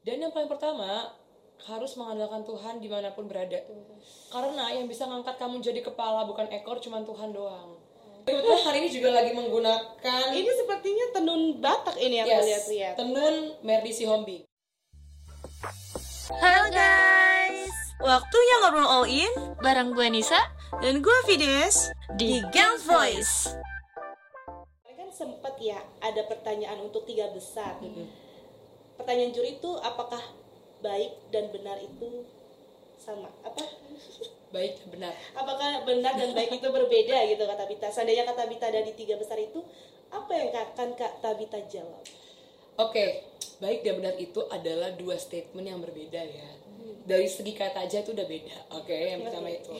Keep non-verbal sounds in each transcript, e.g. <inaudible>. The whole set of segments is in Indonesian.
Dan yang paling pertama harus mengandalkan Tuhan di mana pun berada. Karena yang bisa ngangkat kamu jadi kepala bukan ekor cuma Tuhan doang. Kebetulan hari ini juga lagi menggunakan Ini sepertinya tenun Batak ini yang yes, lihat-lihat. tenun Merdi Sihombing. Halo guys, waktunya ngobrol all in Bareng gue Nisa dan gue Fides di Girls Voice. Kan sempat ya ada pertanyaan untuk tiga besar. Pertanyaan juri itu apakah baik dan benar itu sama? Apa? Baik, benar. Apakah benar dan baik itu berbeda gitu kata Bita? Seandainya kata Bita dari tiga besar itu apa yang akan Kak Tabita jawab? Oke, baik dan benar itu adalah dua statement yang berbeda ya. Dari segi kata aja itu udah beda. Oke, yang pertama itu.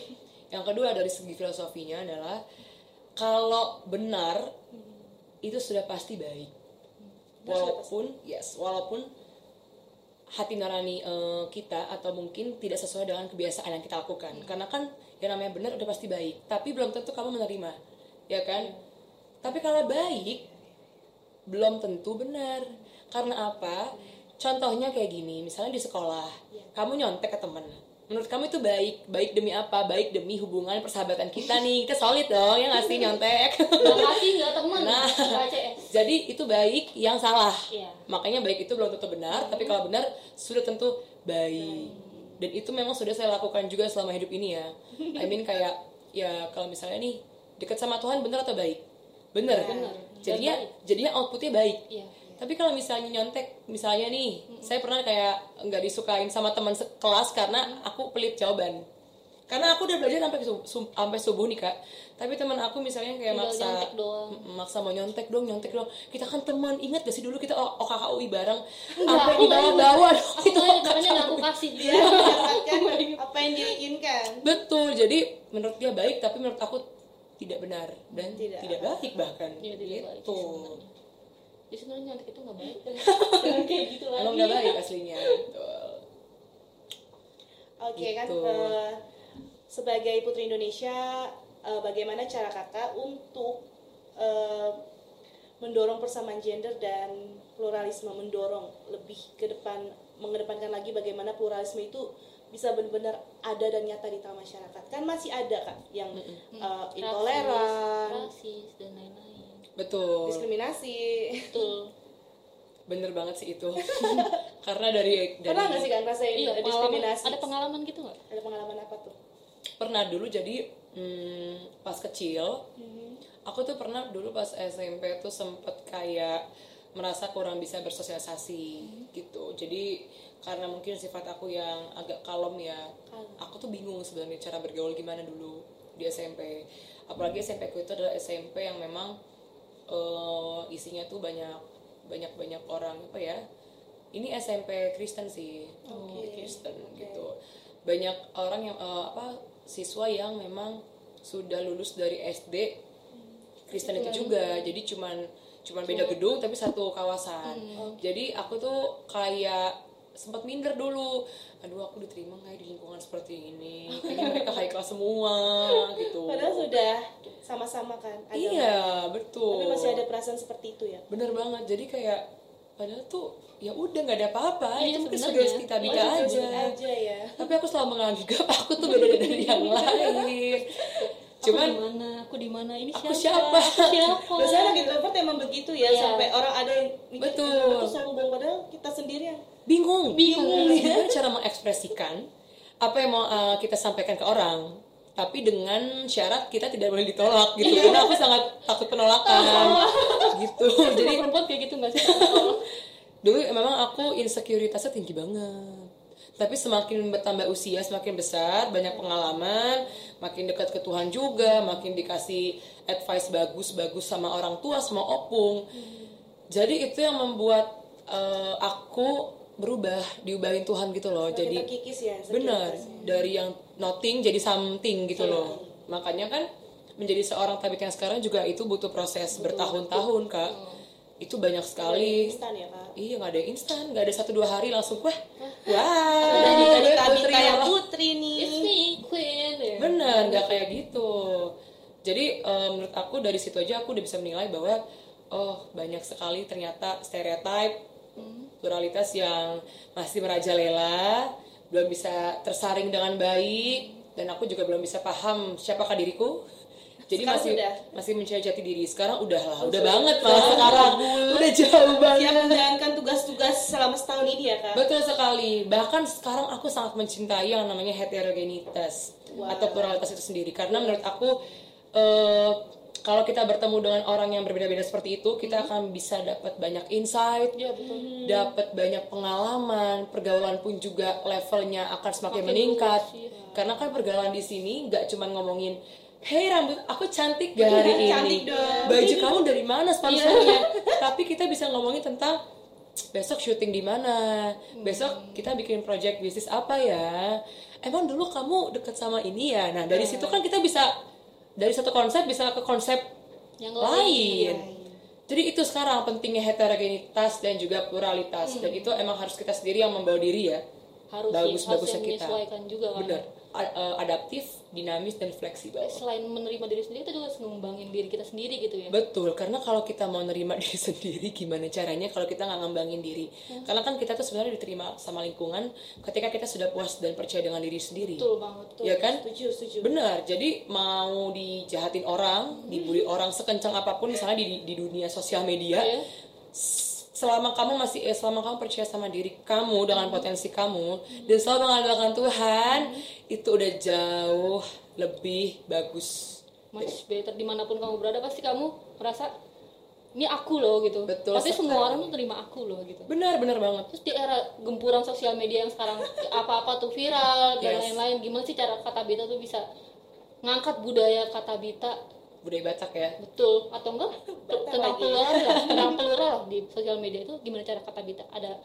Yang kedua dari segi filosofinya adalah kalau benar itu sudah pasti baik. Walaupun yes, walaupun hati nurani eh, kita atau mungkin tidak sesuai dengan kebiasaan yang kita lakukan. Karena kan yang namanya benar udah pasti baik, tapi belum tentu kamu menerima. Ya kan? Tapi kalau baik belum tentu benar. Karena apa? Contohnya kayak gini, misalnya di sekolah, kamu nyontek ke temen. Menurut kamu itu baik, baik demi apa? Baik demi hubungan persahabatan kita nih. Kita solid dong, ya nggak sih nyontek. Gak kasih gak temen Nah. CS Jadi itu baik yang salah. Iya. Makanya baik itu belum tentu benar, tapi kalau benar sudah tentu baik. Dan itu memang sudah saya lakukan juga selama hidup ini ya. I mean kayak ya kalau misalnya nih dekat sama Tuhan benar atau baik? Benar. Benar. Jadinya Dan baik. jadinya outputnya baik. Iya Tapi kalau misalnya nyontek, misalnya nih, saya pernah kayak nggak disukain sama teman sekelas karena aku pelit jawaban. Karena aku udah belajar sampai sub- sub- sampai subuh nih kak. Tapi teman aku misalnya kayak Tinggal maksa, maksa mau nyontek dong, nyontek dong. Kita kan teman, ingat gak sih dulu kita OKKUI bareng, sampai dibawa-bawa ingat. dong. Aku nggak makanya gak aku kasih Dia mendapatkan apa yang diinginkan. Betul, jadi menurut dia baik, tapi menurut aku tidak benar dan Tidak. tidak, baik bahkan. Iya, tidak baik gitu. sebenarnya. Jadi sebenarnya itu gak baik <laughs> kayak gitu lagi Emang nggak baik aslinya. Betul. Oke kan Gitu. eh, sebagai putri Indonesia eh, bagaimana cara kakak untuk eh, mendorong persamaan gender dan pluralisme mendorong lebih ke depan mengedepankan lagi bagaimana pluralisme itu bisa benar-benar ada dan nyata di tengah masyarakat kan masih ada kan yang eh, intoleran Rasis dan lain-lain Betul. diskriminasi. Betul. Bener banget sih itu. <laughs> <laughs> Karena dari dari pernah nggak sih kan rasain Iya, diskriminasi? ada pengalaman gitu gak? ada pengalaman apa tuh? Pernah dulu jadi hmm, pas kecil aku tuh pernah dulu pas SMP tuh sempet kayak merasa kurang bisa bersosialisasi gitu. Jadi karena mungkin sifat aku yang agak kalem ya aku tuh bingung sebenarnya cara bergaul gimana dulu di SMP apalagi SMP ku itu adalah SMP yang memang eh, isinya tuh banyak banyak banyak orang apa ya ini SMP Kristen sih. Kristen gitu. Banyak orang yang eh, apa siswa yang memang sudah lulus dari SD Kristen itu juga. Jadi cuman cuman beda gedung tapi satu kawasan. Jadi aku tuh kayak sempat minder dulu. Aduh aku diterima nggak ya di lingkungan seperti ini? Kayaknya mereka high class semua gitu. Padahal sudah sama-sama kan agama. iya betul. Tapi masih ada perasaan seperti itu ya? Bener banget. Jadi kayak padahal tuh ya udah nggak ada apa-apa. Iya, itu mungkin kita beda Oh, aja. aja ya. Tapi aku selalu menganggap aku tuh beda dari yang <laughs> lain cuman Aku di mana? Aku di mana? Ini Aku siapa? siapa? Aku siapa? biasanya anak introvert emang begitu ya Iya. sampai orang ada yang mikir Betul. tuh sombong padahal kita sendiri yang bingung Bingung. gimana cara mengekspresikan apa yang mau uh, kita sampaikan ke orang tapi dengan syarat kita tidak boleh ditolak gitu Iya. karena aku sangat takut penolakan <laughs> gitu Jadi perempuan kayak gitu gak sih? <laughs> dulu memang aku insekuritasnya tinggi banget tapi semakin bertambah usia semakin besar banyak pengalaman makin dekat ke Tuhan juga makin dikasih advice bagus-bagus sama orang tua sama opung. Jadi itu yang membuat eh, aku berubah diubahin Tuhan gitu loh. Jadi kita kikis ya benar dari yang nothing jadi something gitu loh. Makanya kan menjadi seorang tabit yang sekarang juga itu butuh proses bertahun-tahun kak itu banyak sekali. instan ya kak? Iya nggak ada yang instan, nggak ada satu dua hari langsung wah, wah, tadi tadi kayak loh." putri nih. It's me, queen. Ya. Bener, nggak kayak gitu. Jadi eh, menurut aku dari situ aja aku udah bisa menilai bahwa oh banyak sekali ternyata stereotype pluralitas yang masih merajalela belum bisa tersaring dengan baik dan aku juga belum bisa paham siapakah diriku jadi Sekarang masih udah? masih mencari jati diri sekarang udah lah udah banget malah sekarang udah jauh banget Siap menjalankan tugas-tugas selama setahun ini ya kak Betul sekali. Bahkan sekarang aku sangat mencintai yang namanya heterogenitas atau pluralitas itu sendiri karena menurut aku eh, kalau kita bertemu dengan orang yang berbeda-beda seperti itu, kita akan bisa dapat banyak insight, Iya betul. dapat banyak pengalaman, pergaulan pun juga levelnya akan semakin Makin meningkat. iya. Karena kan pergaulan di sini nggak cuma ngomongin Hey rambut aku cantik gak hari ini. Cantik dong. Baju kamu dari mana sponsornya <laughs> Tapi kita bisa ngomongin tentang besok syuting di mana? Besok kita bikin project bisnis apa ya? Emang dulu kamu deket sama ini ya? Nah dari situ kan kita bisa dari satu konsep bisa ke konsep Yang lain jadi itu sekarang pentingnya heterogenitas dan juga pluralitas. Dan itu emang harus kita sendiri yang membawa diri ya. Harus bagus bagusnya kita. menyesuaikan juga kan. benar A- eh, adaptif dinamis dan fleksibel Selain menerima diri sendiri, kita juga harus ngembangin diri kita sendiri gitu ya. Betul, karena kalau kita mau nerima <laughs> diri sendiri, gimana caranya kalau kita nggak ngembangin diri? Karena kan kita tuh sebenarnya diterima sama lingkungan ketika kita sudah puas dan percaya dengan diri sendiri. Betul banget. Betul. Ya kan? setuju setuju Benar. Jadi mau dijahatin orang, dibully orang sekencang apa pun misalnya di di dunia sosial media, Iya. Selama kamu masih eh, selama kamu percaya sama diri kamu dengan potensi kamu dan selalu mengandalkan Tuhan, itu udah jauh lebih bagus. much better di mana pun kamu berada pasti kamu merasa ini aku loh gitu. Betul Tapi semua sekali. orang tuh terima aku loh gitu. Benar, benar banget. Terus di era gempuran sosial media yang sekarang <laughs> apa-apa tuh viral dan Yes. lain-lain, gimana sih cara kata Bita tuh bisa ngangkat budaya kata Bita Budaya Batak ya. betul atau enggak tentang plural tentang plural di sosial media itu gimana cara kata Bita ada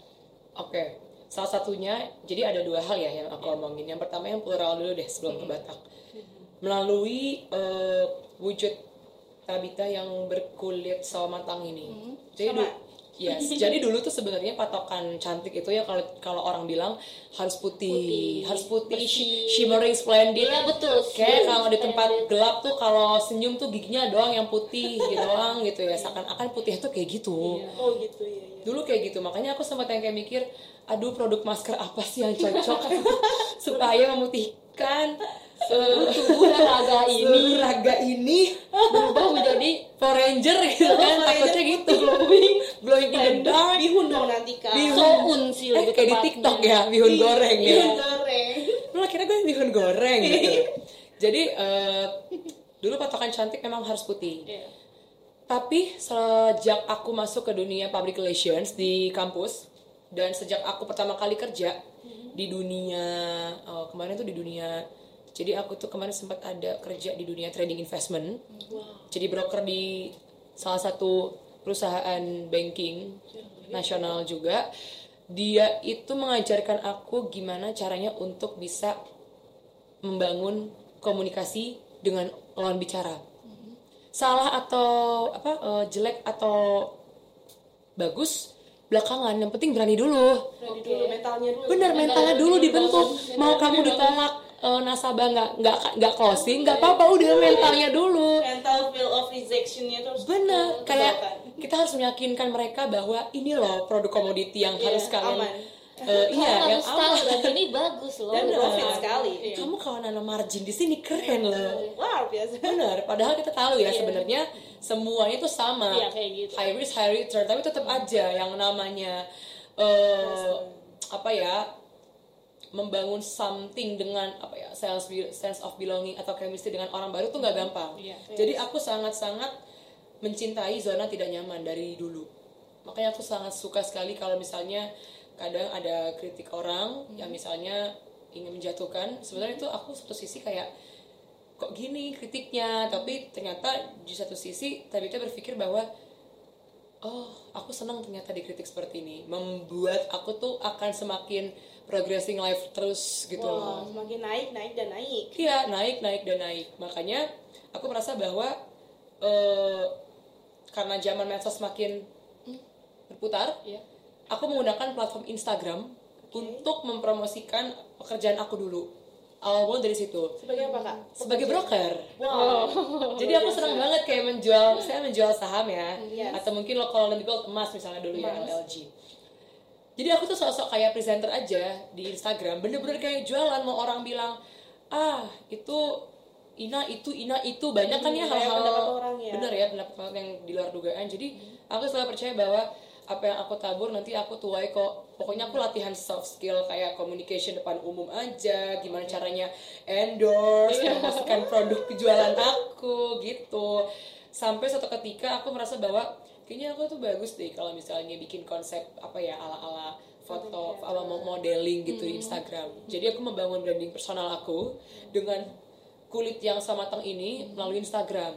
Oke, salah satunya jadi ada dua hal ya yang aku omongin. Yang pertama yang plural dulu deh sebelum ke Batak. Melalui eh, wujud Tabita yang berkulit sawo matang ini. Jadi Sama. Yes, <laughs> jadi dulu tuh sebenarnya patokan cantik itu ya kalau kalau orang bilang harus putih, Putih, harus putih, bersih. shi- shimmering splendid. Iya, betul. Kayak kalau di tempat gelap tuh kalau senyum tuh giginya doang yang putih <laughs> gitu doang gitu ya. Seakan-akan putih tuh kayak gitu oh gitu ya, ya. dulu kayak gitu makanya aku sempat yang kayak mikir aduh produk masker apa sih yang cocok <laughs> supaya memutihkan eh, tubuh dan raga ini seluruh raga ini berubah menjadi Power Ranger gitu kan takutnya gitu. Glowing glowing in the dark. Bihun dong nanti kak. Bihun. soun sih eh, lebih kayak di. TikTok ya bihun goreng ya. bihun goreng. Lu kira gue bihun goreng <laughs> gitu. Jadi eh, dulu patokan cantik memang harus putih. Iya. Tapi sejak aku masuk ke dunia public relations di kampus dan sejak aku pertama kali kerja di dunia eh, kemarin tuh di dunia jadi aku tuh kemarin sempat ada kerja di dunia trading investment. Jadi broker di salah satu perusahaan banking nasional juga. Dia itu mengajarkan aku gimana caranya untuk bisa membangun komunikasi dengan lawan bicara. Salah atau apa eh, jelek atau bagus belakangan. Yang penting berani dulu. Berani dulu mentalnya dulu. Bener mentalnya dulu dibentuk. mau kamu ditolak eh, nasabah nggak nggak nggak closing nggak apa-apa udah mentalnya dulu. Mental feel of rejectionnya tuh harus bener kayak kita harus meyakinkan mereka bahwa ini loh produk komoditi yang Iya, harus kalian aman. eh, iya yang tahu ini bagus loh dan profit sekali. Kamu kalau nanam margin di sini keren loh. wow biasa. Benar padahal kita tahu ya sebenarnya semuanya itu sama. Iya, kayak gitu. high risk high return tapi tetap aja yang namanya eh apa ya membangun something dengan apa ya sense sense of belonging atau chemistry dengan orang baru tuh nggak gampang. Iya. jadi aku sangat sangat mencintai zona tidak nyaman dari dulu. Makanya aku sangat suka sekali kalau misalnya kadang ada kritik orang yang misalnya ingin menjatuhkan sebenarnya itu aku satu sisi kayak kok gini kritiknya? Tapi ternyata di satu sisi Tabita berpikir bahwa oh aku senang ternyata dikritik seperti ini. Membuat aku tuh akan semakin progressing life terus gitu loh. semakin naik naik dan naik. Iya naik naik dan naik. Makanya aku merasa bahwa eh, karena zaman medsos semakin berputar Iya. aku menggunakan platform Instagram untuk mempromosikan pekerjaan aku dulu. Awal mula dari situ. Sebagai apa kak? Sebagai broker. Wow. Jadi aku <laughs> senang banget kayak menjual, saya menjual saham ya, Yes. atau mungkin lo kalau lebih emas misalnya dulu ya MLG. Jadi aku tuh sosok kayak presenter aja di Instagram. Bener-bener kayak jualan mau orang bilang ah itu Ina itu Ina itu. Banyak kan ya Hmm, hal-hal ya. bener ya pendapat orang yang di luar dugaan. Jadi aku selalu percaya bahwa apa yang aku tabur nanti aku tuai kok. Pokoknya aku latihan soft skill kayak communication depan umum aja gimana caranya endorse memasukkan produk jualan aku gitu. Sampai suatu ketika aku merasa bahwa kayaknya aku tuh bagus deh kalau misalnya bikin konsep apa ya ala ala foto ala mo- modeling gitu di Instagram. Jadi aku membangun branding personal aku dengan kulit yang sematang ini melalui Instagram.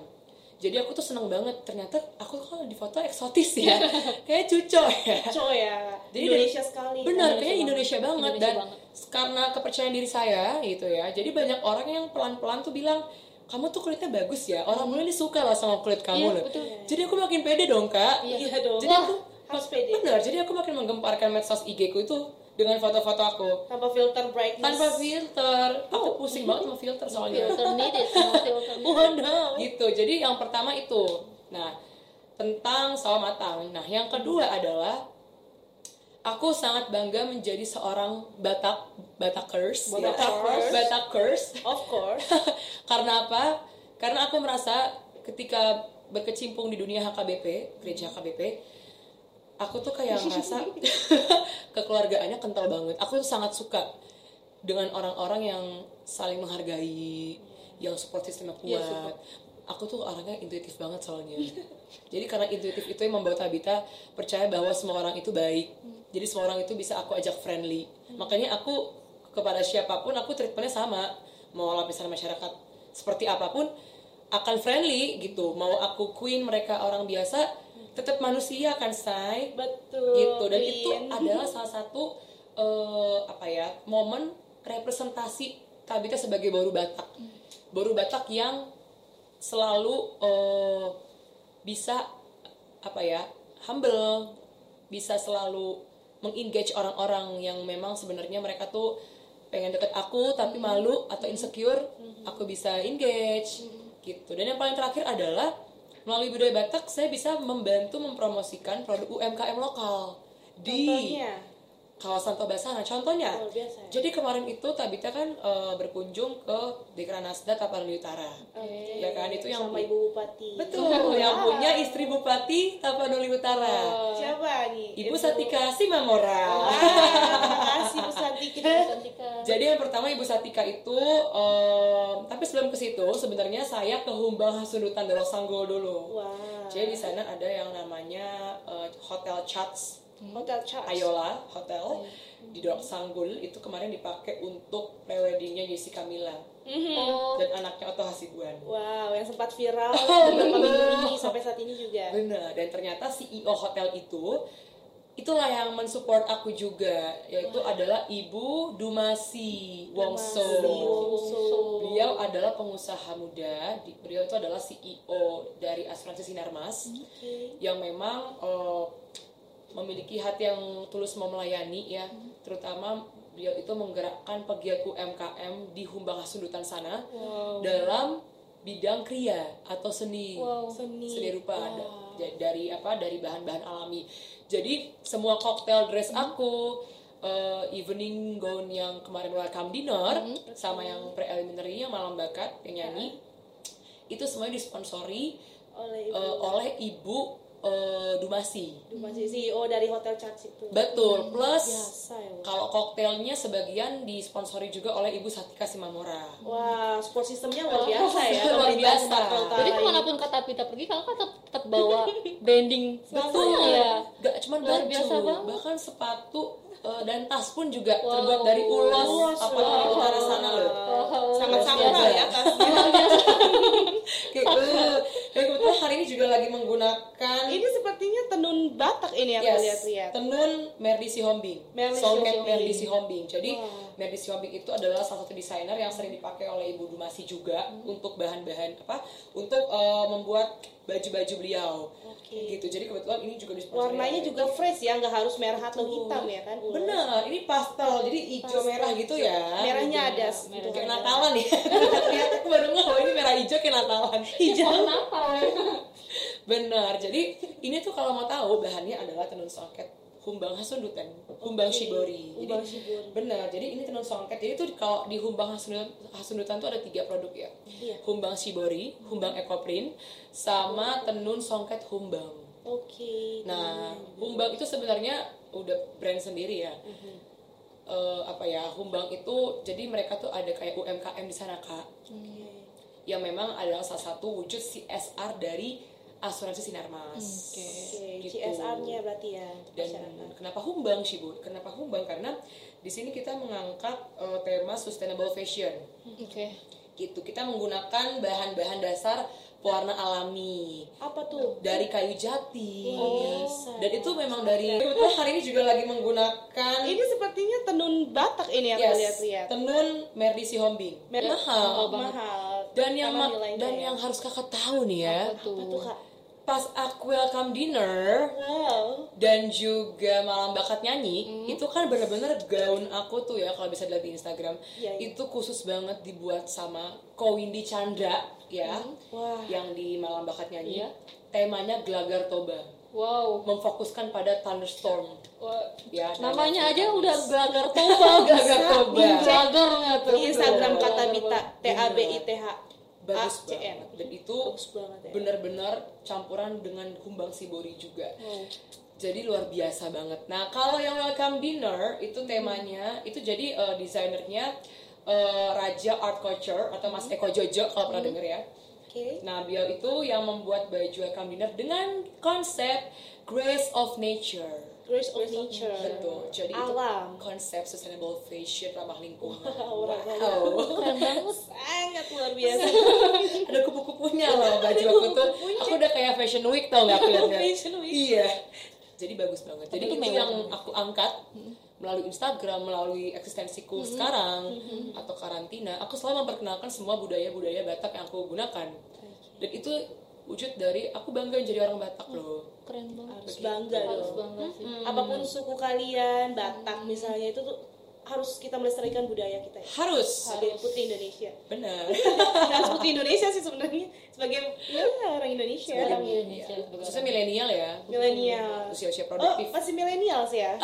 Jadi aku tuh seneng banget ternyata aku kalau di foto eksotis ya? <laughs> Kayak cuco ya? Cowok ya. Jadi Indonesia dari- sekali. Benar kayaknya Indonesia banget Indonesia dan banget. karena kepercayaan diri saya gitu ya jadi banyak orang yang pelan-pelan tuh bilang kamu tuh kulitnya bagus ya. Orang mulai nih suka lah sama kulit kamu Iya, loh. betul. jadi aku makin pede dong kak. Iya dong jadi aku harus pede. Benar jadi aku makin menggemparkan medsos IG ku itu dengan foto-foto aku. Tanpa filter brightness. Tanpa filter. Aku Oh. pusing banget sama filter soalnya. Filter <laughs> needed no filter. Needed. Waduh. gitu. Jadi yang pertama itu. Nah tentang sawo matang. Nah yang kedua adalah aku sangat bangga menjadi seorang Batak Batakers. Batakers. Batakers. of course. <laughs> Karena apa? Karena aku merasa ketika berkecimpung di dunia HKBP gereja HKBP aku tuh kayak <laughs> ngerasa <laughs> kekeluargaannya kental banget. Aku tuh sangat suka dengan orang-orang yang saling menghargai yang support sistemnya kuat. Iya, support. Aku tuh orangnya intuitif banget soalnya. Jadi karena intuitif itu yang membawa Tabita percaya bahwa semua orang itu baik. Jadi semua orang itu bisa aku ajak friendly. Makanya aku kepada siapa pun aku treatmentnya sama. Mau lapisan masyarakat seperti apa pun akan friendly gitu. Mau aku queen mereka orang biasa tetap manusia kan say. Betul. Gitu. Dan itu Queen. adalah salah satu eh, apa ya momen representasi Tabita sebagai baru Batak. Baru Batak yang selalu eh, bisa apa ya humble bisa selalu mengengage orang-orang yang memang sebenarnya mereka tuh pengen deket aku tapi malu atau insecure aku bisa engage gitu. Dan yang paling terakhir adalah melalui budaya Batak saya bisa membantu mempromosikan produk UMKM lokal. Di contohnya kawasan Tobasana contohnya. Luar biasa jadi kemarin itu Tabita kan eh, berkunjung ke Dekranasda Tapanuli Utara. Oke. ya kan? Itu yang sama ibu bupati. Betul. <laughs> Yang punya istri Bupati Tapanuli Utara. Siapa nih Ibu Satika Simamora. Wah, <laughs> terima kasih Bu Santika <laughs> Cantika. Jadi yang pertama Ibu Satika itu, em, tapi sebelum ke situ sebenarnya saya ke Humbang Hasundutan Dalok Sanggol dulu. wah. Jadi di sana ada yang namanya eh, Hotel Chats hotel charge Ayola Hotel. Di Dalok Sanggol itu kemarin dipakai untuk preweddingnya Jessica Mila. Oh. Dan anaknya Otto Hasibuan. wow yang sempat viral beberapa minggu ini sampai saat ini juga. Benar, dan ternyata CEO hotel itu itulah yang mensupport aku juga, yaitu adalah Ibu Dumasi Wongso. Wongso. Beliau adalah pengusaha muda, di- beliau itu adalah CEO dari asuransi Sinarmas Oke. yang memang eh, memiliki hati yang tulus mau melayani ya, terutama beliau itu menggerakkan pegiat UMKM di Humbang Hasundutan sana wow. dalam bidang kriya atau seni. Wow seni. Seni rupa Wow. dari apa dari bahan-bahan alami. Jadi semua cocktail dress aku eh, evening gown yang kemarin welcome dinner sama yang preliminary yang malam bakat yang nyanyi itu semuanya disponsori oleh ibu. eh, oleh ibu eh, Dumasi masih CEO dari hotel charge itu betul plus biasa ya kalau koktailnya sebagian disponsori juga oleh ibu Satika Simamora wah support sistemnya luar biasa ya <laughs> Luar biasa. Jadi ke mana pun kata Pita pergi kakak tetap, tetap bawa <laughs> branding Betul. ya Gak cuma Luar baju, biasa banget. bahkan sepatu eh, dan tas pun juga Wow. terbuat dari ulos Ulos, apa dari utara sana loh. Wow. sangat biasa. ya tasnya <laughs> Kayak uh, dan kebetulan hari ini juga lagi menggunakan ini sepertinya tenun Batak ini aku yes, lihat-lihat tenun Merdi Sihombing. Merdi Soulmate Sihombing. Merdi Sihombing. Jadi Wah. Merdi Sihombing itu adalah salah satu desainer yang sering dipakai oleh Ibu Dumasi juga untuk bahan-bahan apa? Untuk eh, membuat baju-baju beliau. Oke. Gitu. Jadi kebetulan ini juga disponsori warnanya juga fresh ya nggak harus merah atau hitam ya kan ulos. Bener, ini pastel, jadi hijau Pastel merah gitu ya. merahnya ada merah. Kayak Natalan ya. <laughs> Ternyata aku baru ngeh, oh ini merah hijau kayak Natalan. hijau kenapa Benar, jadi ini tuh kalau mau tahu bahannya adalah tenun soket Humbang Hasundutan, Humbang Shibori. Jadi Humbang Shibori. benar. Jadi ini tenun songket. Jadi itu kalau di Humbang Hasundutan, Hasundutan tuh ada tiga produk ya. Iya. Humbang Shibori, Humbang Ekoprint, sama tenun songket Humbang. Oke. Nah, Humbang itu sebenarnya udah brand sendiri ya. Eh, apa ya, Humbang itu jadi mereka tuh ada kayak UMKM di sana kak, yang memang adalah salah satu wujud CSR dari asuransi Sinarmas. Oke, Gitu. CSR-nya berarti ya Dan masyarakat. kenapa Humbang sih bu? Kenapa Humbang? Karena di sini kita mengangkat eh, tema sustainable fashion. Oke. Gitu. Kita menggunakan bahan-bahan dasar pewarna alami Apa tuh? dari kayu jati. Biasa. Dan itu memang dari Kebetulan hari ini juga lagi menggunakan Ini sepertinya tenun Batak ini aku yes, lihat-lihat. tenun Merdi Sihombing. Mer- Mahal. Oh, mahal. Dan yang ma- dan ya. yang harus kakak tahu nih ya, Apa tuh? apa tuh kak? Pas aku welcome dinner Wow. dan juga malam bakat nyanyi Hmm. itu kan bener-bener gaun aku tuh ya kalau bisa dilihat di Instagram Iya, iya. itu khusus banget dibuat sama Ko Windy Chandra ya Hmm. Wah. yang di malam bakat nyanyi Iya. temanya Gelagar Toba Wow. memfokuskan pada thunderstorm Wah, ya Namanya aja udah gelagar toba. <laughs> Gelagar toba. Gelagar nggak tuh? Instagram kata. Bita T A B I T H bagus A C N. banget dan itu Bagus banget ya. benar-benar campuran dengan kumbang sibori juga Wow. jadi luar biasa banget nah kalau yang welcome dinner itu temanya itu jadi eh, desainernya eh, Raja Art Culture atau Mas Eko Jojo kalau pernah denger ya Oke. nah beliau itu yang membuat baju welcome dinner dengan konsep Grace of Nature Grace of Nature. betul jadi Alam. itu konsep sustainable fashion ramah lingkungan <laughs> Wow, wow. Keren banget. Sangat luar <laughs> biasa. ada kupu-kupunya loh baju aku tuh aku udah kayak fashion week tau gak aku liatnya Fashion week. iya jadi bagus banget jadi itu itu yang aku angkat melalui Instagram melalui eksistensiku Mm-hmm. sekarang atau karantina aku selalu memperkenalkan semua budaya-budaya Batak yang aku gunakan dan itu wujud dari aku bangga jadi orang Batak loh Keren banget. Harus bangga Harus dong. bangga sih. Apa pun suku kalian, Batak misalnya itu tuh harus kita melestarikan budaya kita ya. harus Sebagai putri Indonesia. benar <laughs> Nah, putri Indonesia sih sebenarnya sebagai ya, orang Indonesia. Orang Orang Indonesia. khususnya milenial ya milenial. usia-usia Oh, produktif masih milenial sih ya.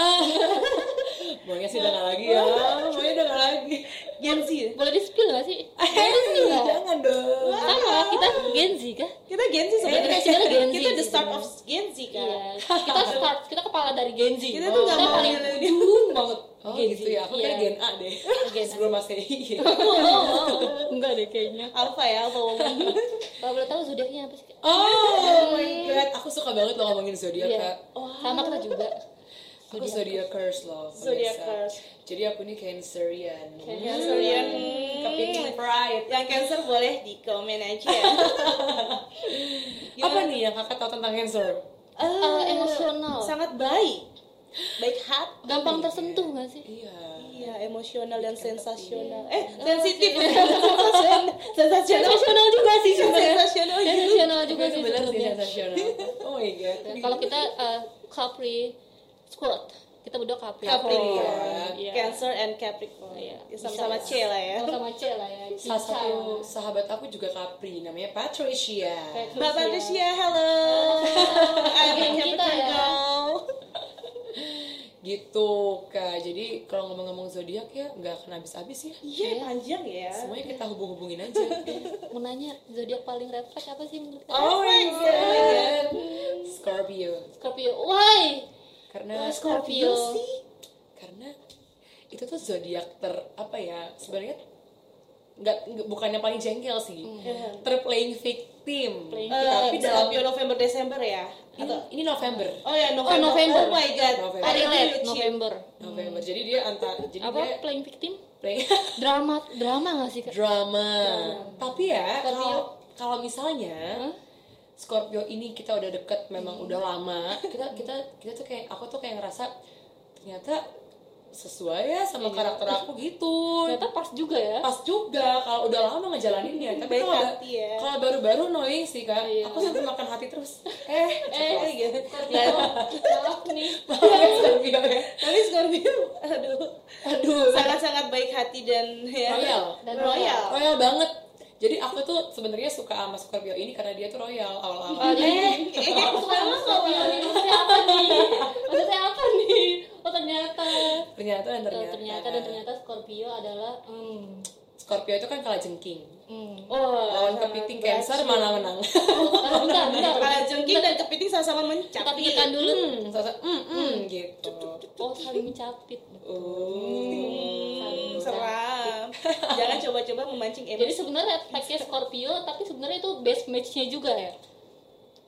<laughs> maunya sih udah nggak lagi ya maunya udah nggak lagi Gen Z. Boleh di spill nggak sih? <laughs> jangan dong Sama, kita Gen Z kah? Kita Gen Z sebenarnya. Kita Gen Z Kita the sih start of. Gen Z kan. Iya. Kita <laughs> start, kita kepala dari Gen Z. Kita tuh nggak mau paling milenial. ujung banget. Oh Gen gitu Z. ya, aku Iya. kayak Gen A deh Gen A. Sebelum Masehi Enggak deh kayaknya. Alpha ya, Alpha woman. Kalau boleh tahu zodiaknya apa sih? Kak? Oh my god, aku suka banget loh ngomongin zodiak Iya. kak Sama kita juga. Aku zodiakers loh Zodiacers. pemirsa. Jadi aku ini Cancerian Cancerian. Kepingin pride Yang Cancer boleh di komen aja <laughs> ya. Apa nih yang kakak tahu tentang Cancer? Eh, emosional. Sangat baik. Baik hati. Gampang tersentuh nggak sih? Iya Iya, emosional dan sensasional. Eh, sensitif. sensasional. Sensasional. Sensasional juga sih sebenarnya. Sensasional. Sensasional juga sih sebenarnya. sensasional Oh my god Dan Kalau kita eh, Capri Squad, kita berdua Capri. Capricorn, Iya. Cancer and Capricorn. Iya. Ya, Sama-sama C lah ya. Sama-sama C lah ya. Salah satu sahabat aku juga Capri Namanya Patricia Mbak Patricia, hello. I'm kita Capricorn ya. Gitu kak Jadi kalau ngomong-ngomong zodiak ya nggak akan habis-habis ya Iya, panjang ya. Semuanya kita hubung-hubungin aja <laughs> Mau nanya zodiak paling refleks apa sih menurut kalian? Oh my god Scorpio Scorpio. Why? Karena Scorpio. sih? karena itu tuh zodiak ter apa ya sebenarnya nggak bukannya paling jengkel sih terplaying victim Playing Eh, tapi dalam Scorpio November Desember ya? ini, Atau ini November Oh ya November. Oh, November. Oh my god. November. Relate, November. November jadi dia antar jadi Apa? dia Playing victim? <laughs> Drama, drama nggak sih? Kak? drama tapi ya kalau kalau misalnya Scorpio ini kita udah deket memang udah lama kita kita kita tuh kayak aku tuh kayak ngerasa ternyata sesuai ya sama karakter aku gitu. Ternyata pas juga ya. pas juga. Kalau udah lama ngejalaninnya tapi Baik kalau hati ya. kalau baru-baru annoying sih kak. Iya. aku sampai makan hati terus. Eh Eh, gitu. Ya, maaf nih. <laughs> Scorpio ya. Tapi Scorpio, aduh, aduh. Sangat-sangat baik hati dan ya, royal. Dan royal. royal banget. Jadi aku tuh sebenarnya suka sama Scorpio ini karena dia tuh royal awal-awal. Aku sekarang Scorpio nih maksudnya apa nih? Maksudnya apa nih oh ternyata. Ternyata dan Eh, ternyata. ternyata dan ternyata Scorpio adalah hmm, Scorpio itu kan kalah jengking hmm. Oh, lawan sama kepiting. Cancer mana menang. <laughs> Oh, <laughs> bentar bentar Kalau jengking dan kepiting sama-sama mencap. kita pikirkan dulu. Hmm, sasa- hmm, hmm, gitu. Oh saling mencapit. Oh Hmm, seram. Jangan coba-coba memancing jadi emosi. sebenarnya pakai Scorpio tapi sebenarnya itu best matchnya juga ya?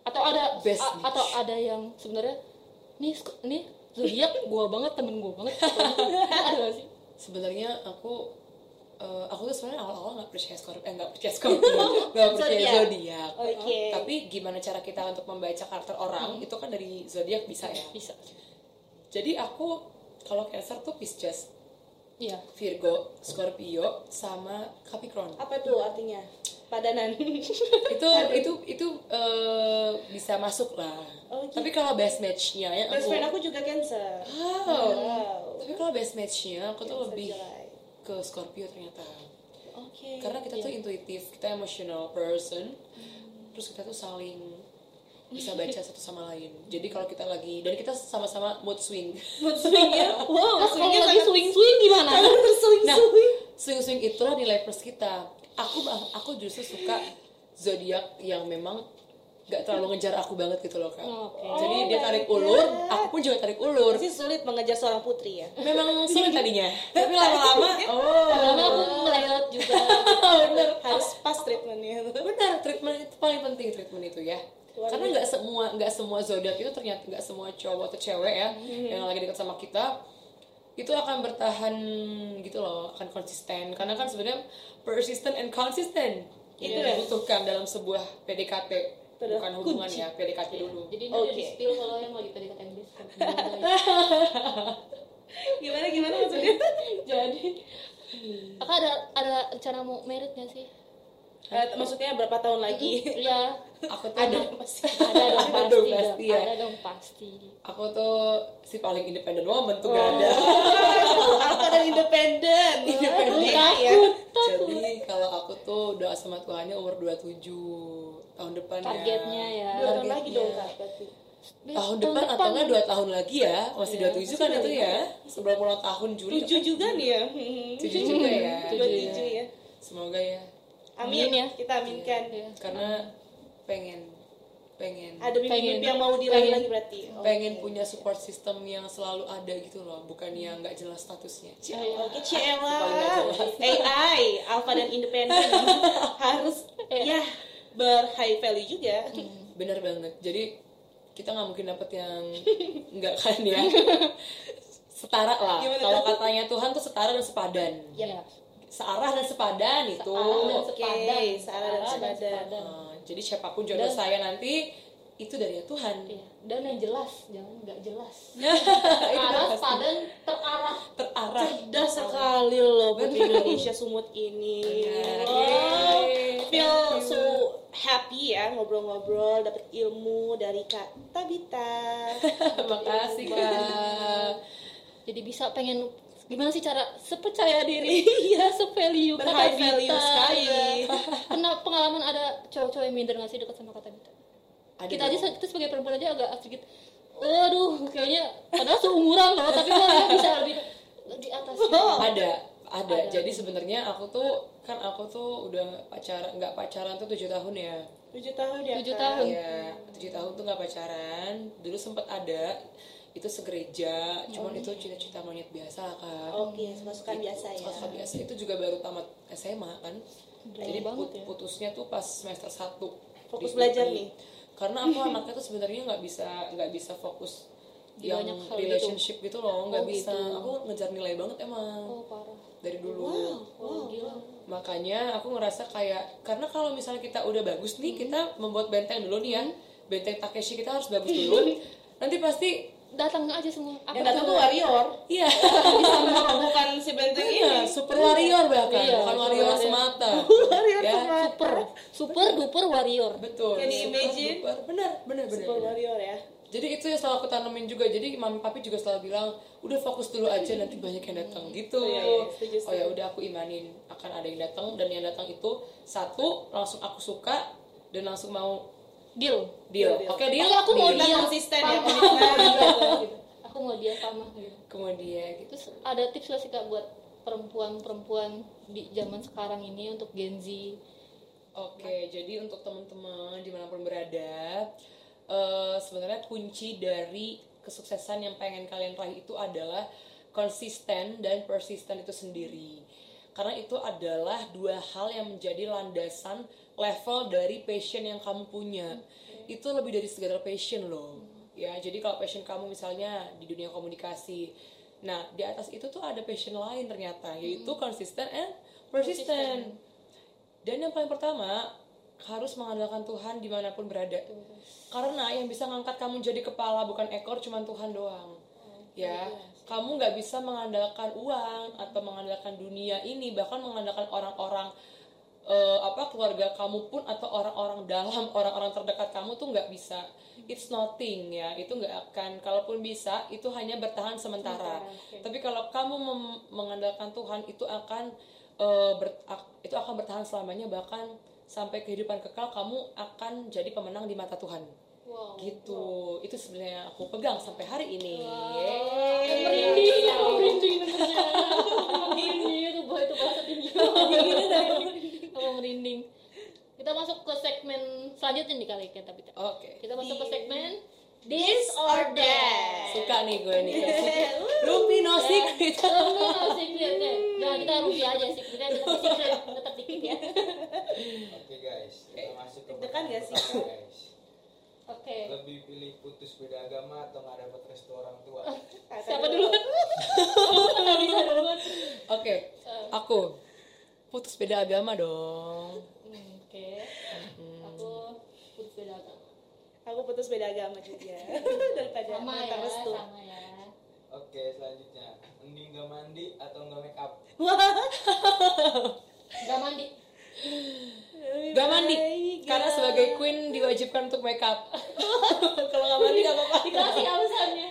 Atau ada Best a- atau ada yang sebenarnya nih nih zodiak gua banget temen gua banget. Ada gak sih? Sebenarnya aku eh, aku tuh sebenarnya awal-awal nggak percaya Scorpio eh nggak percaya Scorpio <laughs> nggak percaya zodiak Oke. tapi gimana cara kita untuk membaca karakter orang itu kan dari zodiak bisa ya? Bisa. Jadi aku kalau Cancer tuh Pisces iya. Virgo Scorpio sama Capricorn. Apa tuh artinya? Padanan. <laughs> itu itu itu eh, bisa masuk lah Oh, gitu. tapi kalau best matchnya ya Best aku friend aku juga Cancer. wow Wow. tapi kalau best matchnya aku tuh Cancer lebih July. ke Scorpio ternyata Oke. karena kita tuh intuitif kita emotional person terus kita tuh saling bisa baca satu sama lain jadi kalau kita lagi dan kita sama-sama mood swing mood swing ya. <laughs> Wow, kalau swingnya lagi swing swing gimana nah swing. swing swing itulah nilai plus kita aku bah- aku justru suka zodiak yang memang gak terlalu ngejar aku banget gitu loh kak. Oke. jadi Oh dia tarik God. ulur aku pun juga tarik ulur. Pasti sulit mengejar seorang putri ya. memang sulit tadinya. <laughs> Tapi lama-lama oh. Lama aku melewat juga. <laughs> Bener. Harus pas treatmentnya. benar treatment itu paling penting treatment itu ya. Luar karena nggak semua nggak semua zodiak itu ternyata nggak semua cowok atau cewek ya yang lagi dekat sama kita itu akan bertahan gitu loh akan konsisten karena kan sebenarnya persistent and consistent itu Iya. yang dibutuhkan dalam sebuah PDKT bukan hubungan kunci. ya PDKT dulu jadi udah di spill kalau yang lagi PDKT <laughs> Gimana gimana maksudnya? <laughs> jadi Kakak ada ada rencana mau merit gak sih? Eh, maksudnya berapa tahun lagi? Iya, aku tuh <laughs> Ada <laughs> pasti. ada dong Ada pasti, dong. pasti ya. ada dong pasti. aku tuh si paling independen woman tuh gak ada <laughs> Alpha dan independen. Independen. Iya, ya. jadi kalau aku tuh udah sama Tuhannya umur 27 tahun depan ya Targetnya ya. Dua tahun lagi dong kak. berarti. tahun depan atau enggak dua tahun lagi ya masih Iya, 27 kan itu ya sebelum ulang tahun Juli Tujuh juga nih ya. Tujuh juga ya Dua tujuh ya. semoga ya Amin, Amin ya. Kita aminkan. Iya. karena pengen pengen Ada mimpi-mimpi Pengen. yang mau diraih Pengen. lagi berarti. Oke. pengen punya support system yang selalu ada gitu loh bukan yang nggak jelas statusnya. Oke, Ciela. <laughs> AI, alpha dan independen <laughs> harus ya ber high value juga. bener banget jadi kita nggak mungkin dapet yang <laughs> nggak kan ya setara lah kalau katanya Tuhan tuh setara dan sepadan Iya. Searah dan sepadan itu Searah dan Oke, sepadan. searah dan sepadan. Nah, jadi siapa pun jodoh Dan- saya nanti itu dari Tuhan Iya. Dan yang jelas, jangan nggak jelas. <laughs> itu Arah pasti padan terarah. terarah Cerdas sekali loh Putri Indonesia sumut ini. Benar. Yeay. feel so happy ya ngobrol-ngobrol dapat ilmu dari Kak Tabita. <laughs> makasih kak Jadi bisa pengen gimana sih cara sepercaya diri <laughs> iya sevalue kata value Vita, sekali. <laughs> pernah pengalaman ada cowok-cowok yang minder nggak sih dekat sama kata Vita Ada kita dong. aja kita sebagai perempuan aja agak sedikit waduh kayaknya padahal seumuran loh tapi kok <laughs> bisa lebih di atas gitu. ada ada Ada. jadi sebenarnya aku tuh kan aku tuh udah pacaran nggak pacaran tuh tujuh tahun ya Tujuh tahun ya Tujuh tahun. Iya, tujuh tahun tuh nggak pacaran. Dulu sempat ada, itu segereja, cuman itu cita-cita monyet biasa kak. Oke, masukan biasa ya. Sekolah biasa itu juga baru tamat SMA kan. Jadi banget put- ya. putusnya tuh pas semester 1 Fokus belajar nih. Karena aku anaknya tuh sebenarnya nggak bisa nggak bisa fokus Di yang banyak hal relationship gitu, loh, nggak Oh, bisa. gitu. Aku ngejar nilai banget emang oh parah dari dulu. oh gila Makanya aku ngerasa kayak karena kalau misalnya kita udah bagus nih, kita membuat benteng dulu nih ya. Benteng Takeshi kita harus bagus dulu. <laughs> Nanti pasti datang aja semua apa Yang datang tuh warrior. iya. <laughs> Bukan si benteng Iya, ini. super warrior bahkan, Iya, bukan super warrior warrior. semata. <laughs> Warrior ya. semata. super super duper warrior betul super imagine? duper. benar benar benar Super warrior ya. jadi itu yang selalu aku tanemin juga jadi mami papi juga selalu bilang udah fokus dulu aja nanti banyak yang datang gitu Iya, iya, setuju, oh ya udah aku imanin akan ada yang datang dan yang datang itu satu langsung aku suka dan langsung mau deal deal oke deal <laughs> aku mau deal. Dia konsisten ya. Gitu. aku mau dia sama gitu. kemudian gitu terus ada tips gak sih kak buat perempuan-perempuan di zaman sekarang ini untuk Gen Z Oke, jadi untuk teman-teman di mana pun berada, eh, sebenarnya kunci dari kesuksesan yang pengen kalian raih itu adalah konsisten dan persisten itu sendiri. Karena itu adalah dua hal yang menjadi landasan level dari passion yang kamu punya. Itu lebih dari sekedar passion loh. Ya, jadi kalau passion kamu misalnya di dunia komunikasi, nah di atas itu tuh ada passion lain ternyata, yaitu konsisten and persistent. Dan yang paling pertama harus mengandalkan Tuhan di mana pun berada. Karena yang bisa ngangkat kamu jadi kepala bukan ekor cuman Tuhan doang. Ya, kamu nggak bisa mengandalkan uang atau mengandalkan dunia ini, bahkan mengandalkan orang-orang eh, apa keluarga kamu pun atau orang-orang dalam orang-orang terdekat kamu tuh nggak bisa. It's nothing ya, itu nggak akan. Kalaupun bisa, itu hanya bertahan sementara. Tapi kalau kamu mengandalkan Tuhan, itu akan eh, ber- itu akan bertahan selamanya. Bahkan sampai kehidupan kekal kamu akan jadi pemenang di mata Tuhan. Wow gitu. itu sebenarnya aku pegang sampai hari ini. Merinding aku merinding bahasa itu bahasa tinggi aku merinding kita masuk ke segmen selanjutnya nih kali kita tapi oke kita masuk ke segmen This or that. suka nih gue nih <laughs> Rupi no secret Oh, no secret. Jangan kita rugi aja sih. Kita tetap secret, tetap dikit ya. Oke guys, kita masuk ke Deg-degan gak sih, guys. Oke. Lebih pilih putus beda agama atau nggak dapat restu orang tua? Siapa dulu? <laughs> Bisa oke aku putus beda agama dong Hmm, Oke. Aku putus beda agama. Aku putus beda agama juga <laughs> daripada Sama ya, minta restu. sama ya. Oke, selanjutnya mending nggak mandi atau nggak make up? Gak mandi. gak mandi baik, karena ya. sebagai queen diwajibkan untuk make up <laughs> kalau gak mandi gak apa-apa Dikasih alasannya.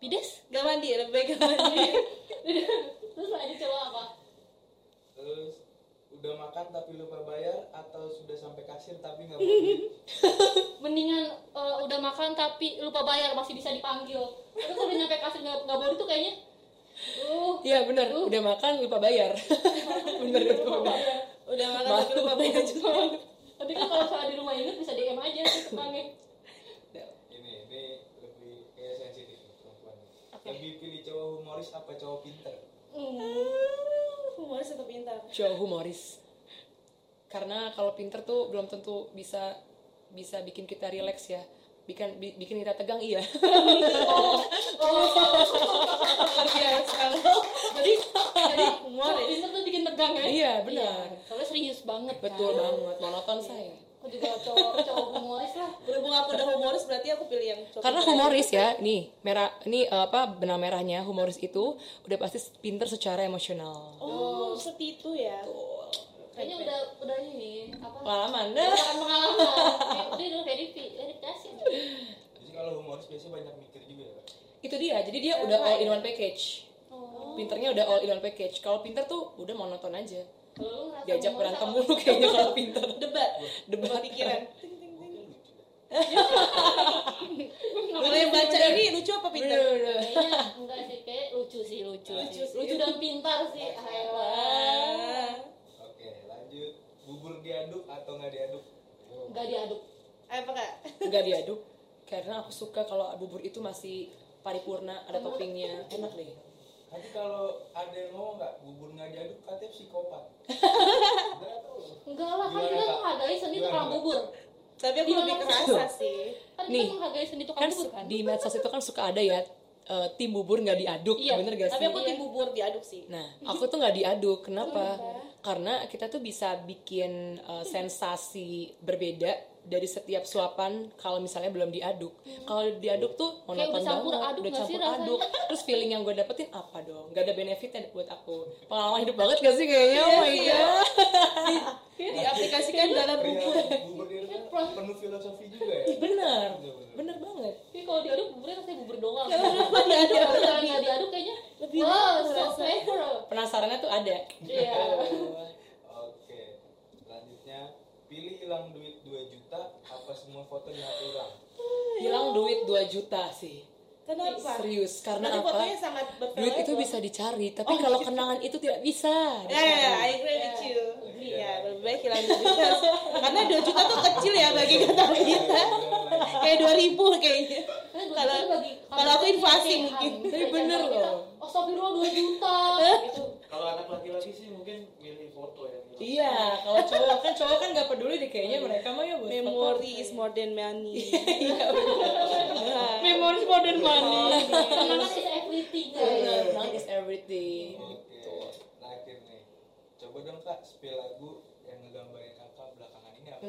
Pides? Gak mandi, lebih baik gak mandi. <laughs> Terus lanjut coba apa? Terus udah makan tapi lupa bayar atau sudah sampai kasir tapi nggak mau? <laughs> Mendingan eh, udah makan tapi lupa bayar masih bisa dipanggil. Tapi kalau udah nyampe kasir nggak nggak boleh tuh kayaknya. Uh, Iya bener, udah makan lupa bayar <laughs> Bener lupa bayar Udah makan tapi lupa bayar juga. Tapi kan kalau soal di rumah inget bisa DM aja sih tukangnya. Ini, ini lebih kayak sensitif perempuan. Lebih pilih cowok humoris apa cowok pinter? Humoris atau pintar? Cowok humoris Karena kalau pinter tuh belum tentu bisa bisa bikin kita relax ya bikin bi- bikin kita tegang iya Biasa. Jadi jadi Humoris. pinter tuh bikin tegang ya. Iya, benar. Iya, Soalnya serius banget. betul kan. banget monoton saya Aku juga cowok cowok humoris lah. Berhubung aku udah humoris berarti aku pilih yang cowok karena humoris ya nih merah ini eh, apa benang merahnya humoris itu udah pasti pinter secara emosional Oh, seperti itu ya. Kayaknya udah udah ini apa? pengalaman Bukan pengalaman. Dia verifikasi. Jadi kalau humoris biasanya banyak mikir juga ya. Itu dia jadi dia udah all in one package Oh. pinternya udah all in one package kalau pinter tuh udah monoton aja Kalau lu ngerasa diajak berantem mulu kayaknya kalau pinter <laughs> Debat. Debat. pikiran. <laughs> Lucu. Mulai baca ini lucu apa pintar? Kayaknya <laughs> enggak sih, kayak lucu sih, lucu, Lucu sih. Lucu dan pintar sih. Ah. Oke, lanjut. Bubur diaduk atau nggak diaduk? Enggak diaduk. Apa kak? nggak diaduk karena aku suka kalau bubur itu masih paripurna ada toppingnya enak deh Nanti kalau ada yang ngomong nggak bubur nggak diaduk katanya psikopat. <laughs> Enggak lah, kan kita menghargai seni tukang bubur. Tapi aku lebih kerasa sih. Kan Nih, kita menghargai seni tukang kan bubur kan. di medsos itu kan suka ada ya eh, tim bubur nggak diaduk Iya, bener gak Tapi sih aku tim bubur diaduk sih. nah aku tuh nggak diaduk kenapa karena kita tuh bisa bikin eh, sensasi berbeda dari setiap suapan kalau misalnya belum diaduk. Kalau diaduk tuh Hmm. Kayak udah monoton campur banget, aduk udah sih campur rasanya? aduk. Terus feeling yang gue dapetin apa dong? Gak ada benefitnya buat aku. Pengalaman hidup banget gak sih kayaknya? Oh my god. diaplikasikan dalam Pria bubur bubur di rumah penuh filosofi juga ya Bener, bener banget. Tapi kalau diaduk buburnya rasanya bubur doang. Kalau diaduk, kalau diaduk kayaknya Lebih wow, so flavor. Penasarannya tuh ada. Iya. Pilih hilang duit 2 juta apa semua foto di HP hilang Hilang duit 2 juta sih. kenapa Serius, karena Nanti apa? fotonya sangat Duit itu bervaluable. bisa dicari, tapi kalau kenangan itu tidak bisa. Ya, ya, ya, I agree with you. Iya, lebih baik hilang 2 juta. Karena 2 juta tuh kecil ya bagi kata kita. Kayak 2000 kayaknya. Kalau kalau aku inflasi mungkin. Tapi bener loh. Oh, Astagfirullah 2 juta <laughs> gitu. Kalau anak laki-laki sih mungkin milih foto ya. Iya, kalau cowok kan cowok kan gak peduli deh kayaknya mereka mah ya buat Memory is more than money. <laughs> Memories more than money. Kenangan is everything. Kenangan is everything. oke terakhir nih coba dong kak spill lagu yang ngegambarin kakak belakangan ini apa sih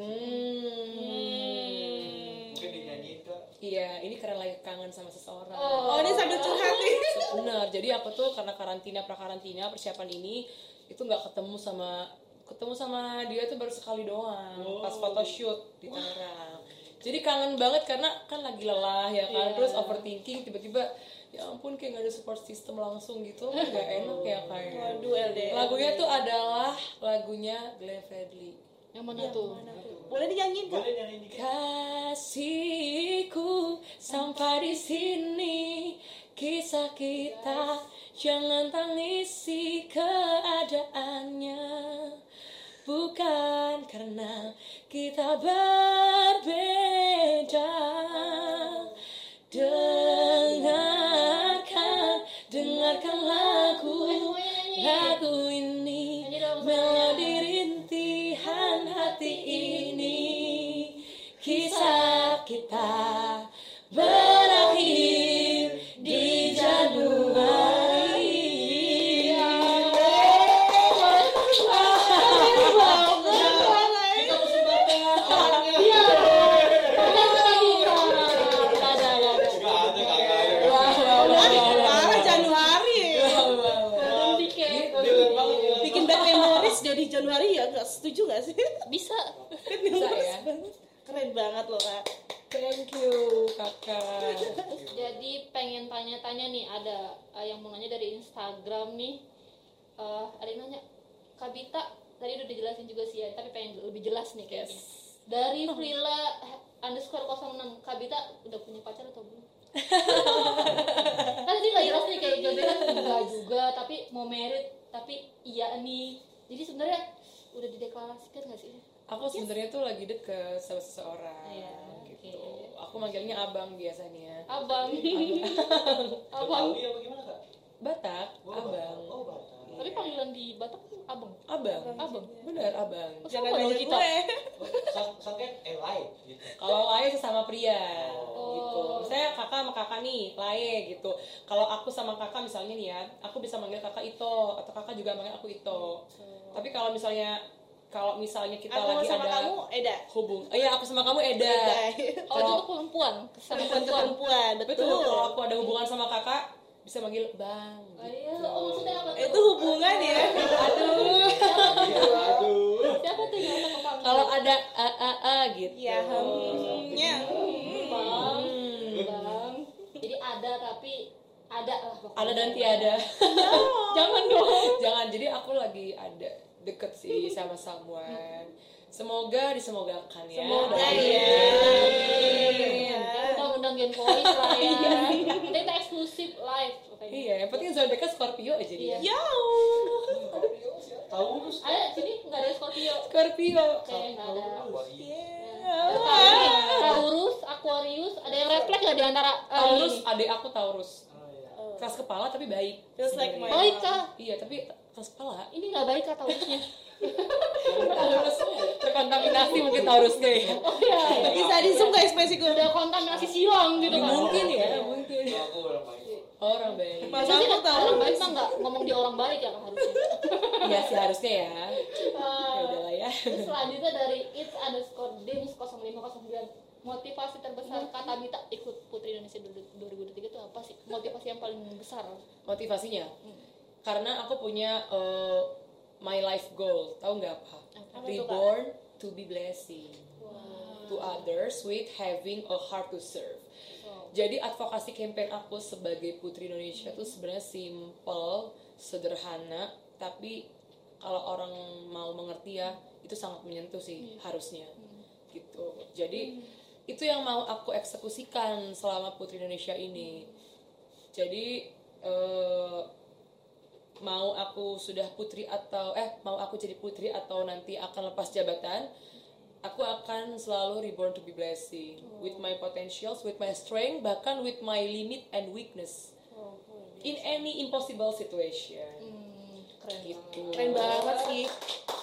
Hmm. Mungkin dinyanyiin kak. Iya, ini karena lagi kangen sama seseorang. Oh, ini sambil curhat nih. Bener, jadi aku tuh karena karantina prakarantina persiapan ini itu nggak ketemu sama ketemu sama dia tuh baru sekali doang pas photoshoot di Tangerang. Jadi kangen banget karena kan lagi lelah ya kan, terus overthinking tiba-tiba ya ampun kayak nggak ada support system langsung gitu nggak <laughs> enak ya kayak. Waduh, LDR. Lagunya tuh adalah lagunya Glenn Fredly. Yang mana tuh? Boleh dinyanyiin Kak? Boleh. Kasihku sampai di sini kisah kita jangan tangisi keadaannya. Bukan karena kita berbeda abang. Abang. Betawi apa gimana kak? Batak Oh, abang. Oh Batak. tapi panggilan di Batak tuh abang. Abang. Abang. Bener abang. Oh, Jangan nanya kita. Oh, sang- Sangket eh lain gitu. kalau laye sesama pria. Oh. gitu. Saya kakak sama kakak nih laye gitu. Kalau aku sama kakak misalnya nih ya aku bisa manggil kakak Ito atau kakak juga manggil aku Ito. Tapi kalau misalnya kalau misalnya kita Aku lagi sama ada kamu Eda. hubung oh iya aku sama kamu Eda. Eda. oh itu tuh perempuan sama Perempuan. perempuan betul. Betul. kalau aku ada hubungan sama kakak bisa manggil bang. Oh iya oh maksudnya apa tuh? Itu hubungan ya. aduh. Aduh. siapa tuh yang kalau ada a a a gitu. Ya, hemnya. bang bang. Jadi ada tapi ada lah pokoknya. ada dan tiada. <laughs> Jangan dong. Jangan jadi aku lagi ada deket sih sama someone. Semoga disemogakan ya. Semoga ya. ya udah undang Gen Voice lah ya. Kita kita eksklusif live iya yang penting zodiaknya Scorpio aja dia. Iya. Yo. Taurus. ada sini nggak ada Scorpio? Scorpio. Kayak nggak ada. Yeah. Taurus, Aquarius, ada yang refleks nggak di antara eh, Taurus adik aku Taurus. iya. Keras kepala tapi baik Feels like my. Baik kah? iya tapi keras kepala Ini nggak baik kah Taurusnya? Taurus <laughs> terkontaminasi mungkin Taurusnya ya Oh iya, iya. Bisa di zoom ekspresi gue? udah kontaminasi silang gitu kan? mungkin ya mungkin Kalau aku orang baik. orang baik Mas Biasanya aku tahu. orang baik mah nggak ngomong di orang baik ya kan harusnya. <laughs> iya sih harusnya ya Eh, ya udahlah ya Terus selanjutnya dari it's underscore dims 0505 motivasi terbesar kata Bita ikut Putri Indonesia 2023 itu apa sih? Motivasi yang paling besar. Motivasinya? Karena aku punya uh, my life goal. Tahu nggak apa Apa reborn to be blessing. To others with having a heart to serve. Jadi advokasi campaign aku sebagai putri Indonesia tuh sebenarnya simple sederhana tapi kalau orang mau mengerti ya itu sangat menyentuh sih harusnya. Gitu. Jadi itu yang mau aku eksekusikan selama putri Indonesia ini. Jadi eh, mau aku sudah putri atau eh mau aku jadi putri atau nanti akan lepas jabatan aku akan selalu reborn to be blessing. With my potentials with my strength bahkan with my limit and weakness. In any impossible situation. Keren gitu. keren banget sih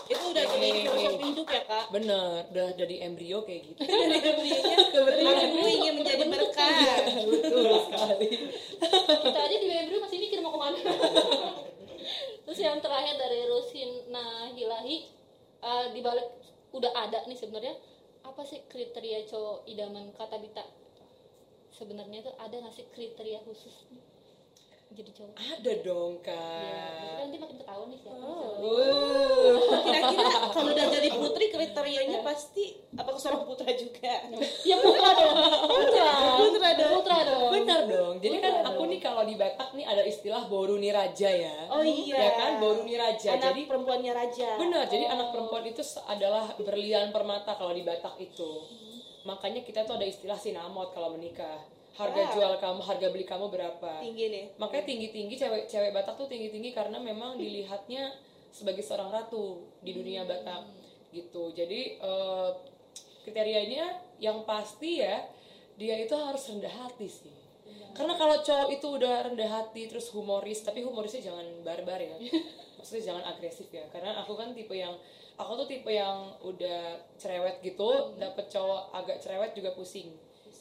itu udah jadi filosofi hidup ya kak? Bener udah dari embrio kayak gitu. Dari embrionya <laughs> kebetulan. Aku ingin menjadi berkah <laughs> betul sekali. Kita aja di Webru masih mikir mau ke mana? <laughs> Terus yang terakhir dari Rusina Hilahi eh, di balik udah ada nih sebenarnya. Apa sih kriteria cowok idaman kata Bita sebenarnya tuh ada nggak sih kriteria khusus? nih jadi cowok ada dong ya, kak nanti makin ketahuan nih siapa Wuh. kira-kira <laughs> kalau udah jadi putri kriterianya pasti apa seorang putra juga ya putra dong putra Putra dong. putra dong Benar dong. Jadi kan Benar aku dong. nih kalau di Batak nih ada istilah Boruni Raja ya. oh iya Ya kan Boruni Raja. anak jadi perempuannya raja benar. Jadi anak perempuan itu adalah berlian permata kalau di Batak itu. Makanya kita tuh ada istilah sinamot kalau menikah. Harga Wah. jual kamu, harga beli kamu berapa? tinggi nih Makanya tinggi-tinggi cewek cewek Batak tuh tinggi-tinggi karena memang dilihatnya sebagai seorang ratu di dunia Batak gitu. Jadi eh, kriterianya yang pasti ya dia itu harus rendah hati sih. Karena kalau cowok itu udah rendah hati terus humoris, tapi humorisnya jangan barbar ya. <laughs> Maksudnya jangan agresif ya. Karena aku kan tipe yang aku tuh tipe yang udah cerewet gitu, dapet cowok agak cerewet juga pusing.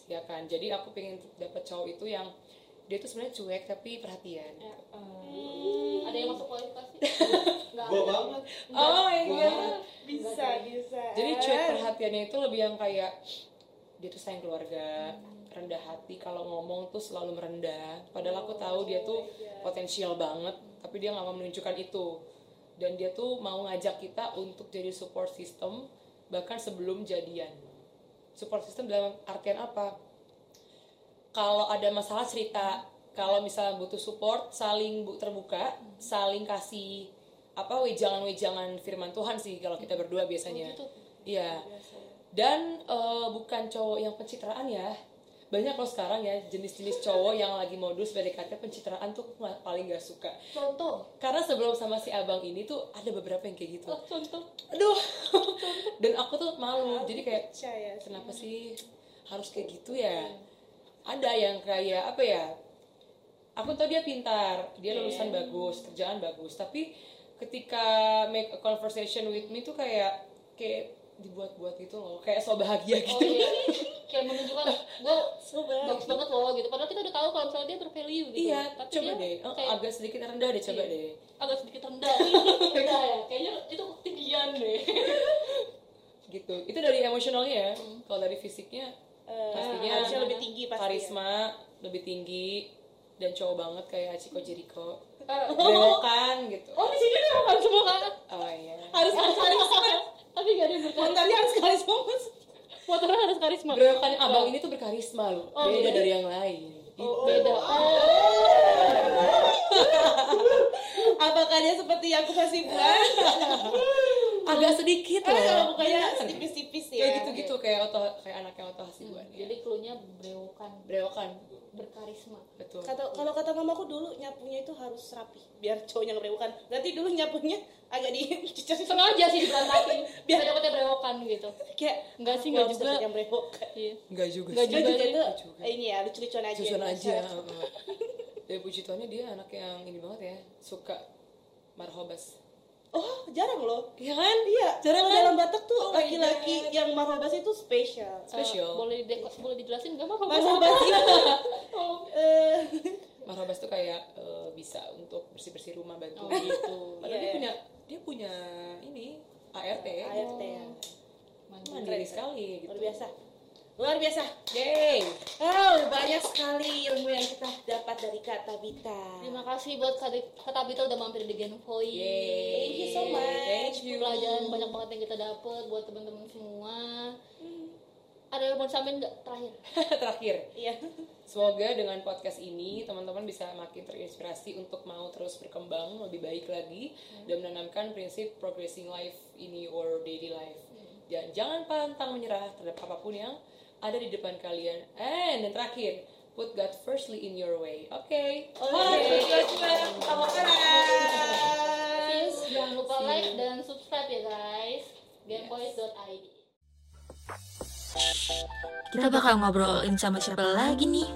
Ya kan. Jadi aku pengen dapet cowok itu yang dia tuh sebenarnya cuek tapi perhatian. ada yang masuk kualifikasi <laughs> ada. banget. Oh iya. bisa bisa Jadi cuek perhatiannya itu lebih yang kayak dia tuh sayang keluarga, rendah hati kalau ngomong tuh selalu merendah. Padahal aku tahu dia tuh potensial banget, tapi dia nggak mau menunjukkan itu. Dan dia tuh mau ngajak kita untuk jadi support system bahkan sebelum jadian. Support system dalam artian apa? Kalau ada masalah cerita, kalau misalnya butuh support, saling bu- terbuka, saling kasih apa wejangan-wejangan firman Tuhan sih kalau kita berdua biasanya. Iya. Dan eh, bukan cowok yang pencitraan ya. Banyak loh sekarang ya jenis-jenis cowok yang lagi modus PDKT pencitraan tuh paling gak suka. contoh Karena sebelum sama si abang ini tuh ada beberapa yang kayak gitu. oh, contoh Aduh. <laughs> Dan aku tuh malu. Jadi kayak percaya kenapa sih harus kayak gitu ya? Ada yang kayak apa ya? Aku tahu dia pintar, dia lulusan bagus, kerjaan bagus, tapi ketika make a conversation with me tuh kayak kayak dibuat-buat gitu loh, kayak so bahagia oh gitu. iya <laughs> kayak menunjukkan gue Sobat. bagus banget loh gitu padahal kita udah tahu kalau misalnya dia bervalue gitu Iya, tapi coba dia deh, Eh, kayak agak sedikit rendah deh, coba Iya. deh. agak sedikit rendah <laughs> <laughs> rendah ya kayaknya itu ketinggian deh <laughs> Gitu. Itu dari emosionalnya ya. Kalau dari fisiknya Eh, pastinya harusnya lebih tinggi pasti ya. karisma lebih tinggi dan cowok banget kayak Achiko Jericho. Eh, Brewokan gitu. oh di sini bukan semua kan Oh iya. harus harus karisma tapi gak ada yang berkarisma harus karisma Mas. Motornya harus karisma Brewokan abang ini tuh berkarisma loh. Oh, Beda iya? dari yang lain. oh, beda oh <laughs> apakah dia seperti yang aku masih buat <laughs> Agak sedikit eh kalau loh. bukannya tipis-tipis ya Kayak gitu-gitu kayak oto kayak anaknya Oto Hasibuan. ya. jadi cluenya brewokan Brewokan. berkarisma Betul. kata kalau kata mamaku dulu nyapunya itu harus rapi biar cowoknya nggak berewokan berarti dulu nyapunya agak di <laughs> sengaja sih diberantakin <laughs> biar dapetnya brewokan gitu kayak Enggak sih, enggak juga. yang berewokan iya Enggak juga Enggak juga juga itu ini ya lucu-lucuan aja <laughs> ya, aja. Dari puji Tuhannya dia anak yang ini banget ya, suka marhobas. Oh jarang loh Iya kan? iya Jarang kan? dalam Batak tuh Oh laki-laki God. yang marhobas itu spesial Spesial. Eh, boleh di boleh dijelasin nggak apa marhobas itu <laughs> eh, Marhobas tuh kayak eh, bisa untuk bersih-bersih rumah bantu Oh, gitu. Padahal dia Iya. punya dia punya ini ART. ART ya Mandiri sekali gitu. luar biasa luar biasa Yay. oh banyak sekali ilmu yang kita dapat dari Kak Tabita Terima kasih buat Kak Tabita udah mampir di Gen Voice. Yay. Thank you so much. Thank you. Pelajaran banyak banget yang kita dapat buat teman-teman semua. Ada yang mau disampaikan nggak terakhir? <laughs> Terakhir, iya semoga dengan podcast ini teman-teman bisa makin terinspirasi untuk mau terus berkembang lebih baik lagi dan menanamkan prinsip progressing life in your daily life. Dan jangan pantang menyerah terhadap apa pun yang ada di depan kalian. And dan terakhir, put God firstly in your way. Oke. Oke, sama Please jangan lupa like dan subscribe ya guys. Genvoice.id. Kita bakal ngobrolin sama siapa lagi nih?